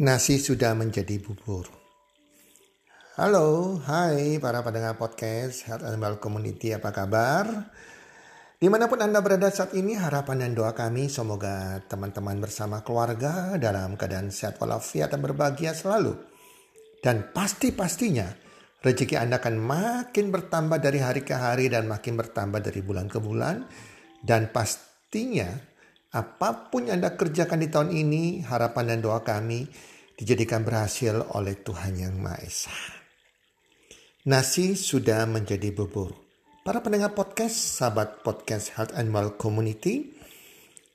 Nasi sudah menjadi bubur. Halo, hai para pendengar podcast Health Animal Community, apa kabar? Di mana pun Anda berada saat ini, harapan dan doa kami semoga teman-teman bersama keluarga dalam keadaan sehat walafiat dan berbahagia selalu. Dan pasti-pastinya rezeki Anda akan makin bertambah dari hari ke hari dan makin bertambah dari bulan ke bulan. Dan pastinya Apa pun yang Anda kerjakan di tahun ini, harapan dan doa kami dijadikan berhasil oleh Tuhan Yang Maha Esa. Nasi sudah menjadi bubur. Para pendengar podcast, sahabat podcast Health Animal Community,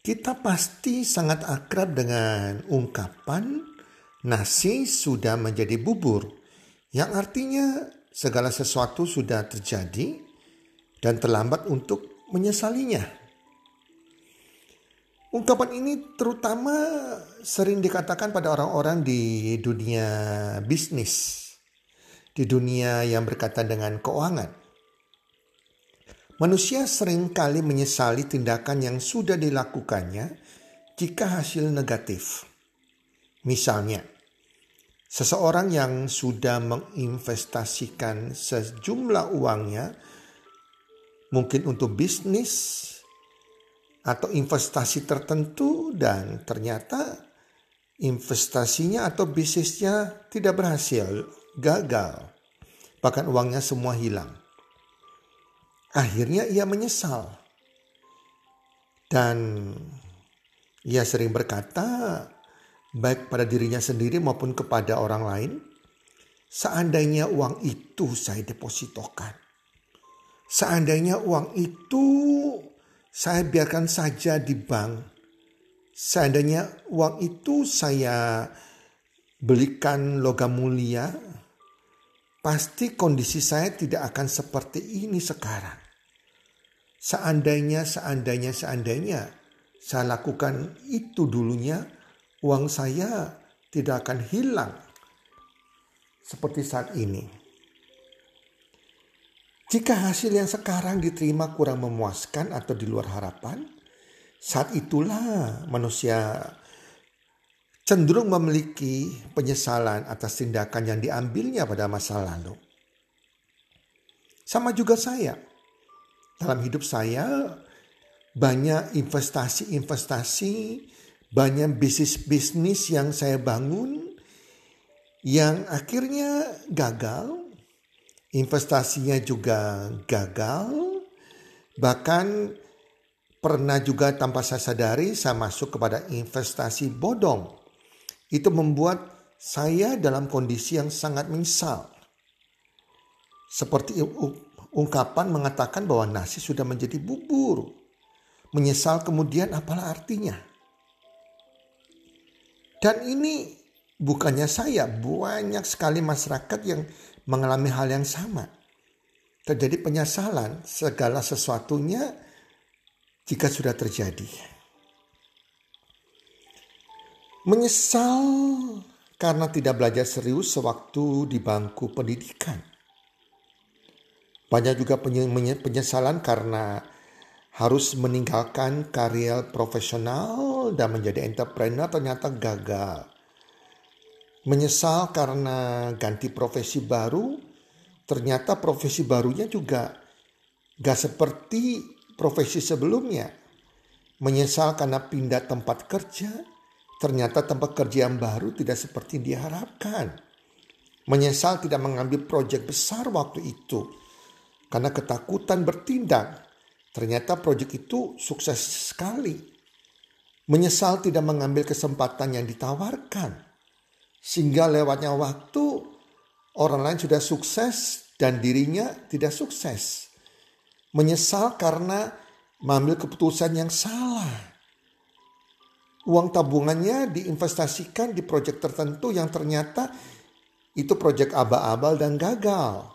kita pasti sangat akrab dengan ungkapan nasi sudah menjadi bubur. Yang artinya segala sesuatu sudah terjadi dan terlambat untuk menyesalinya. Ungkapan ini terutama sering dikatakan pada orang-orang di dunia bisnis, di dunia yang berkaitan dengan keuangan. Manusia sering kali menyesali tindakan yang sudah dilakukannya jika hasil negatif. Misalnya, seseorang yang sudah menginvestasikan sejumlah uangnya mungkin untuk bisnis atau investasi tertentu dan ternyata investasinya atau bisnisnya tidak berhasil, gagal. Bahkan uangnya semua hilang. Akhirnya ia menyesal. Dan ia sering berkata, baik pada dirinya sendiri maupun kepada orang lain, seandainya uang itu saya depositokan. Seandainya uang itu saya biarkan saja di bank. Seandainya uang itu saya belikan logam mulia, pasti kondisi saya tidak akan seperti ini sekarang. Seandainya, seandainya, seandainya saya lakukan itu dulunya, uang saya tidak akan hilang seperti saat ini. Jika hasil yang sekarang diterima kurang memuaskan atau di luar harapan, saat itulah manusia cenderung memiliki penyesalan atas tindakan yang diambilnya pada masa lalu. Sama juga saya. Dalam hidup saya banyak investasi-investasi, banyak bisnis-bisnis yang saya bangun yang akhirnya gagal investasinya juga gagal. Bahkan pernah juga tanpa saya sadari saya masuk kepada investasi bodong. Itu membuat saya dalam kondisi yang sangat menyesal. Seperti ungkapan mengatakan bahwa nasi sudah menjadi bubur. Menyesal kemudian apalah artinya. Dan ini bukannya saya, banyak sekali masyarakat yang mengalami hal yang sama. Terjadi penyesalan segala sesuatunya jika sudah terjadi. Menyesal karena tidak belajar serius sewaktu di bangku pendidikan. Banyak juga penyesalan karena harus meninggalkan karir profesional dan menjadi entrepreneur ternyata gagal menyesal karena ganti profesi baru, ternyata profesi barunya juga gak seperti profesi sebelumnya. Menyesal karena pindah tempat kerja, ternyata tempat kerja yang baru tidak seperti diharapkan. Menyesal tidak mengambil proyek besar waktu itu, karena ketakutan bertindak. Ternyata proyek itu sukses sekali. Menyesal tidak mengambil kesempatan yang ditawarkan sehingga lewatnya waktu orang lain sudah sukses dan dirinya tidak sukses. Menyesal karena mengambil keputusan yang salah. Uang tabungannya diinvestasikan di proyek tertentu yang ternyata itu proyek abal-abal dan gagal.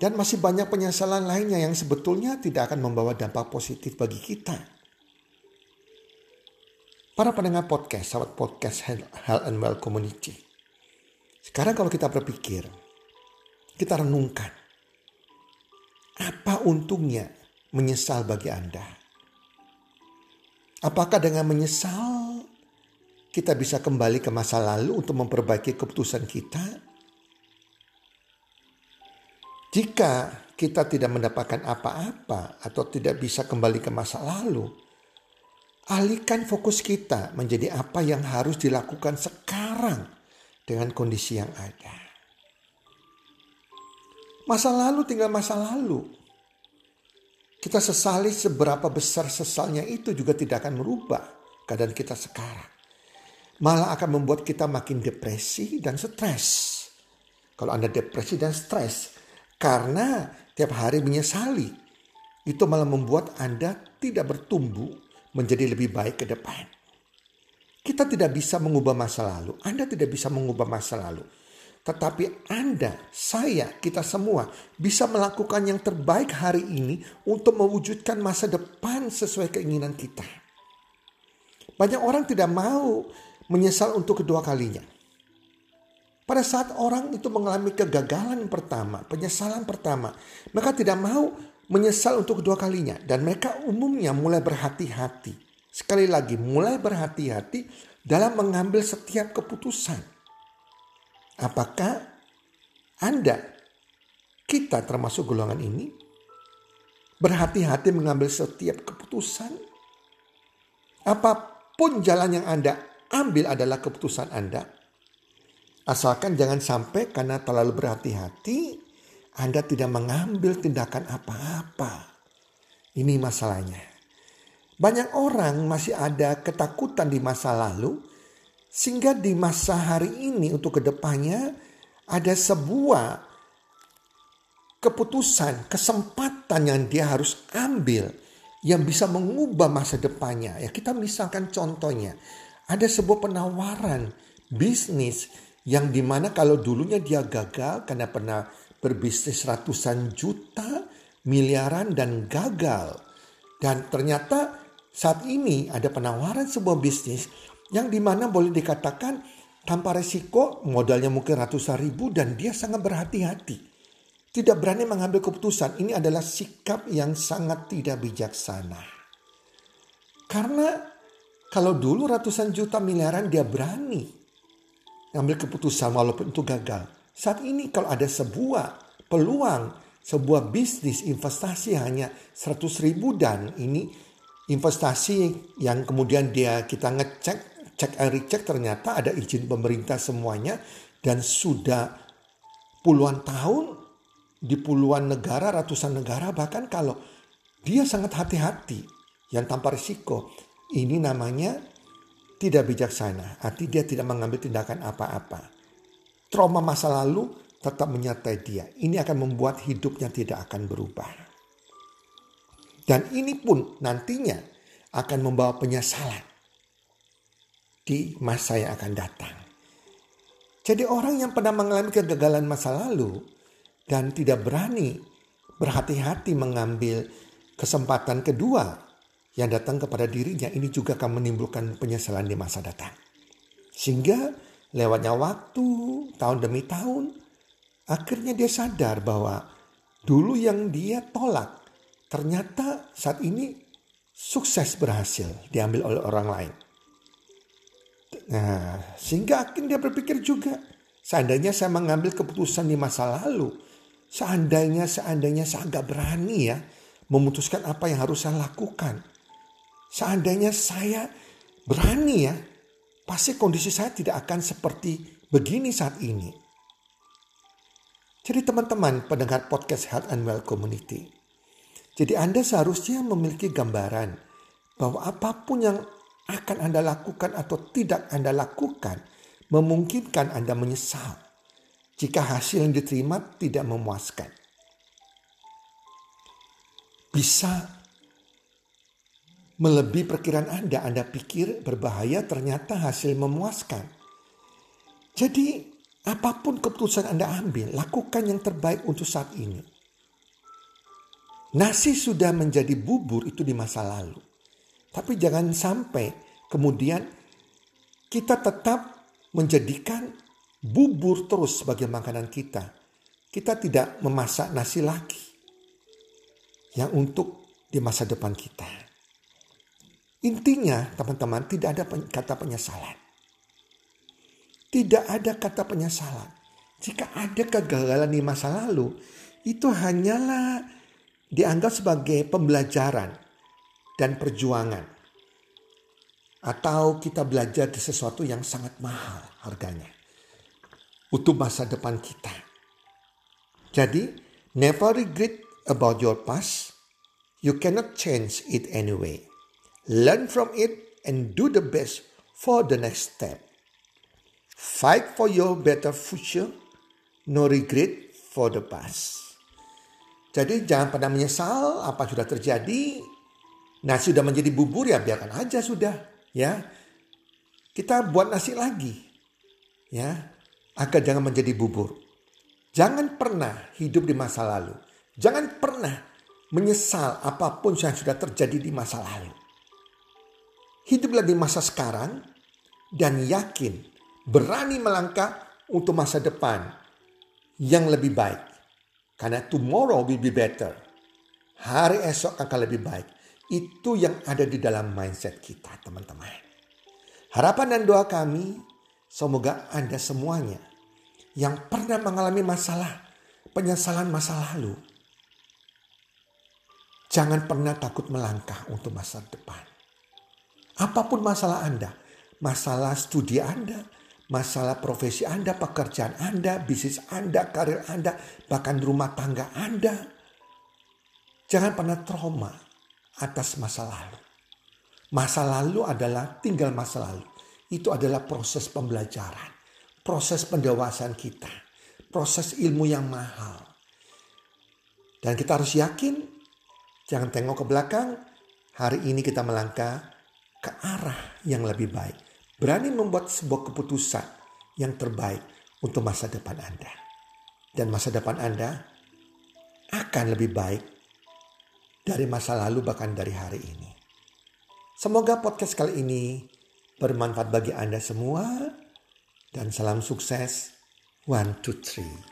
Dan masih banyak penyesalan lainnya yang sebetulnya tidak akan membawa dampak positif bagi kita. Para pendengar podcast, sahabat podcast Health and Well Community. Sekarang kalau kita berpikir, kita renungkan. Apa untungnya menyesal bagi Anda? Apakah dengan menyesal kita bisa kembali ke masa lalu untuk memperbaiki keputusan kita? Jika kita tidak mendapatkan apa-apa atau tidak bisa kembali ke masa lalu, alihkan fokus kita menjadi apa yang harus dilakukan sekarang dengan kondisi yang ada. Masa lalu tinggal masa lalu. Kita sesali seberapa besar sesalnya itu juga tidak akan merubah keadaan kita sekarang. Malah akan membuat kita makin depresi dan stres. Kalau Anda depresi dan stres karena tiap hari menyesali, itu malah membuat Anda tidak bertumbuh menjadi lebih baik ke depan. Kita tidak bisa mengubah masa lalu. Anda tidak bisa mengubah masa lalu. Tetapi Anda, saya, kita semua bisa melakukan yang terbaik hari ini untuk mewujudkan masa depan sesuai keinginan kita. Banyak orang tidak mau menyesal untuk kedua kalinya. Pada saat orang itu mengalami kegagalan pertama, penyesalan pertama, mereka tidak mau menyesal untuk kedua kalinya. Dan mereka umumnya mulai berhati-hati. Sekali lagi, mulai berhati-hati dalam mengambil setiap keputusan. Apakah Anda, kita termasuk golongan ini, berhati-hati mengambil setiap keputusan? Apa pun jalan yang Anda ambil adalah keputusan Anda. Asalkan jangan sampai karena terlalu berhati-hati, Anda tidak mengambil tindakan apa-apa. Ini masalahnya. Banyak orang masih ada ketakutan di masa lalu sehingga di masa hari ini untuk ke depannya ada sebuah keputusan, kesempatan yang dia harus ambil yang bisa mengubah masa depannya. Ya kita misalkan contohnya, ada sebuah penawaran bisnis yang di mana kalau dulunya dia gagal karena pernah berbisnis ratusan juta, miliaran dan gagal. Dan ternyata saat ini ada penawaran sebuah bisnis yang di mana boleh dikatakan tanpa resiko modalnya mungkin ratusan ribu dan dia sangat berhati-hati. Tidak berani mengambil keputusan. Ini adalah sikap yang sangat tidak bijaksana. Karena kalau dulu ratusan juta miliaran dia berani mengambil keputusan walaupun itu gagal. Saat ini kalau ada sebuah peluang, sebuah bisnis investasi hanya 100 ribu dan ini investasi yang kemudian dia kita ngecek cek and recheck ternyata ada izin pemerintah semuanya dan sudah puluhan tahun di puluhan negara, ratusan negara bahkan kalau dia sangat hati-hati yang tanpa risiko. Ini namanya tidak bijaksana. Arti dia tidak mengambil tindakan apa-apa. Trauma masa lalu tetap menyertai dia. Ini akan membuat hidupnya tidak akan berubah. Dan ini pun nantinya akan membawa penyesalan di masa yang akan datang. Jadi orang yang pernah mengalami kegagalan masa lalu dan tidak berani berhati-hati mengambil kesempatan kedua yang datang kepada dirinya ini juga akan menimbulkan penyesalan di masa datang. Sehingga lewatnya waktu, tahun demi tahun, akhirnya dia sadar bahwa dulu yang dia tolak ternyata saat ini sukses berhasil diambil oleh orang lain. Nah, sehingga akhirnya dia berpikir juga, seandainya saya mengambil keputusan di masa lalu, seandainya seandainya saya agak berani ya memutuskan apa yang harus saya lakukan. Seandainya saya berani ya, pasti kondisi saya tidak akan seperti begini saat ini. Jadi teman-teman pendengar podcast Health and Well Community. Jadi Anda seharusnya memiliki gambaran bahwa apa pun yang akan Anda lakukan atau tidak Anda lakukan memungkinkan Anda menyesal jika hasil yang diterima tidak memuaskan. Bisa melebihi perkiraan Anda, Anda pikir berbahaya ternyata hasil memuaskan. Jadi apa pun keputusan Anda ambil, lakukan yang terbaik untuk saat ini. Nasi sudah menjadi bubur itu di masa lalu. Tapi jangan sampai kemudian kita tetap menjadikan bubur terus sebagai makanan kita. Kita tidak memasak nasi lagi yang untuk di masa depan kita. Intinya teman-teman tidak ada kata penyesalan. Tidak ada kata penyesalan. Jika ada kegagalan di masa lalu, itu hanyalah dianggap sebagai pembelajaran dan perjuangan. Atau kita belajar di sesuatu yang sangat mahal harganya. Untuk masa depan kita. Jadi, never regret about your past. You cannot change it anyway. Learn from it and do the best for the next step. Fight for your better future. No regret for the past. Jadi jangan pernah menyesal apa sudah terjadi. Nasi sudah menjadi bubur ya biarkan aja sudah ya. Kita buat nasi lagi ya agar jangan menjadi bubur. Jangan pernah hidup di masa lalu. Jangan pernah menyesal apa pun yang sudah terjadi di masa lalu. Hiduplah di masa sekarang dan yakin berani melangkah untuk masa depan yang lebih baik. Karena tomorrow will be better. Hari esok akan lebih baik. Itu yang ada di dalam mindset kita teman-teman. Harapan dan doa kami semoga Anda semuanya yang pernah mengalami masalah, penyesalan masa lalu. Jangan pernah takut melangkah untuk masa depan. Apa pun masalah Anda, masalah studi Anda, masalah profesi Anda, pekerjaan Anda, bisnis Anda, karir Anda, bahkan rumah tangga Anda. Jangan pernah trauma atas masa lalu. Masa lalu adalah tinggal masa lalu. Itu adalah proses pembelajaran, proses pendewasaan kita, proses ilmu yang mahal. Dan kita harus yakin, jangan tengok ke belakang, hari ini kita melangkah ke arah yang lebih baik berani membuat sebuah keputusan yang terbaik untuk masa depan Anda. Dan masa depan Anda akan lebih baik dari masa lalu bahkan dari hari ini. Semoga podcast kali ini bermanfaat bagi Anda semua dan salam sukses. One, two, three.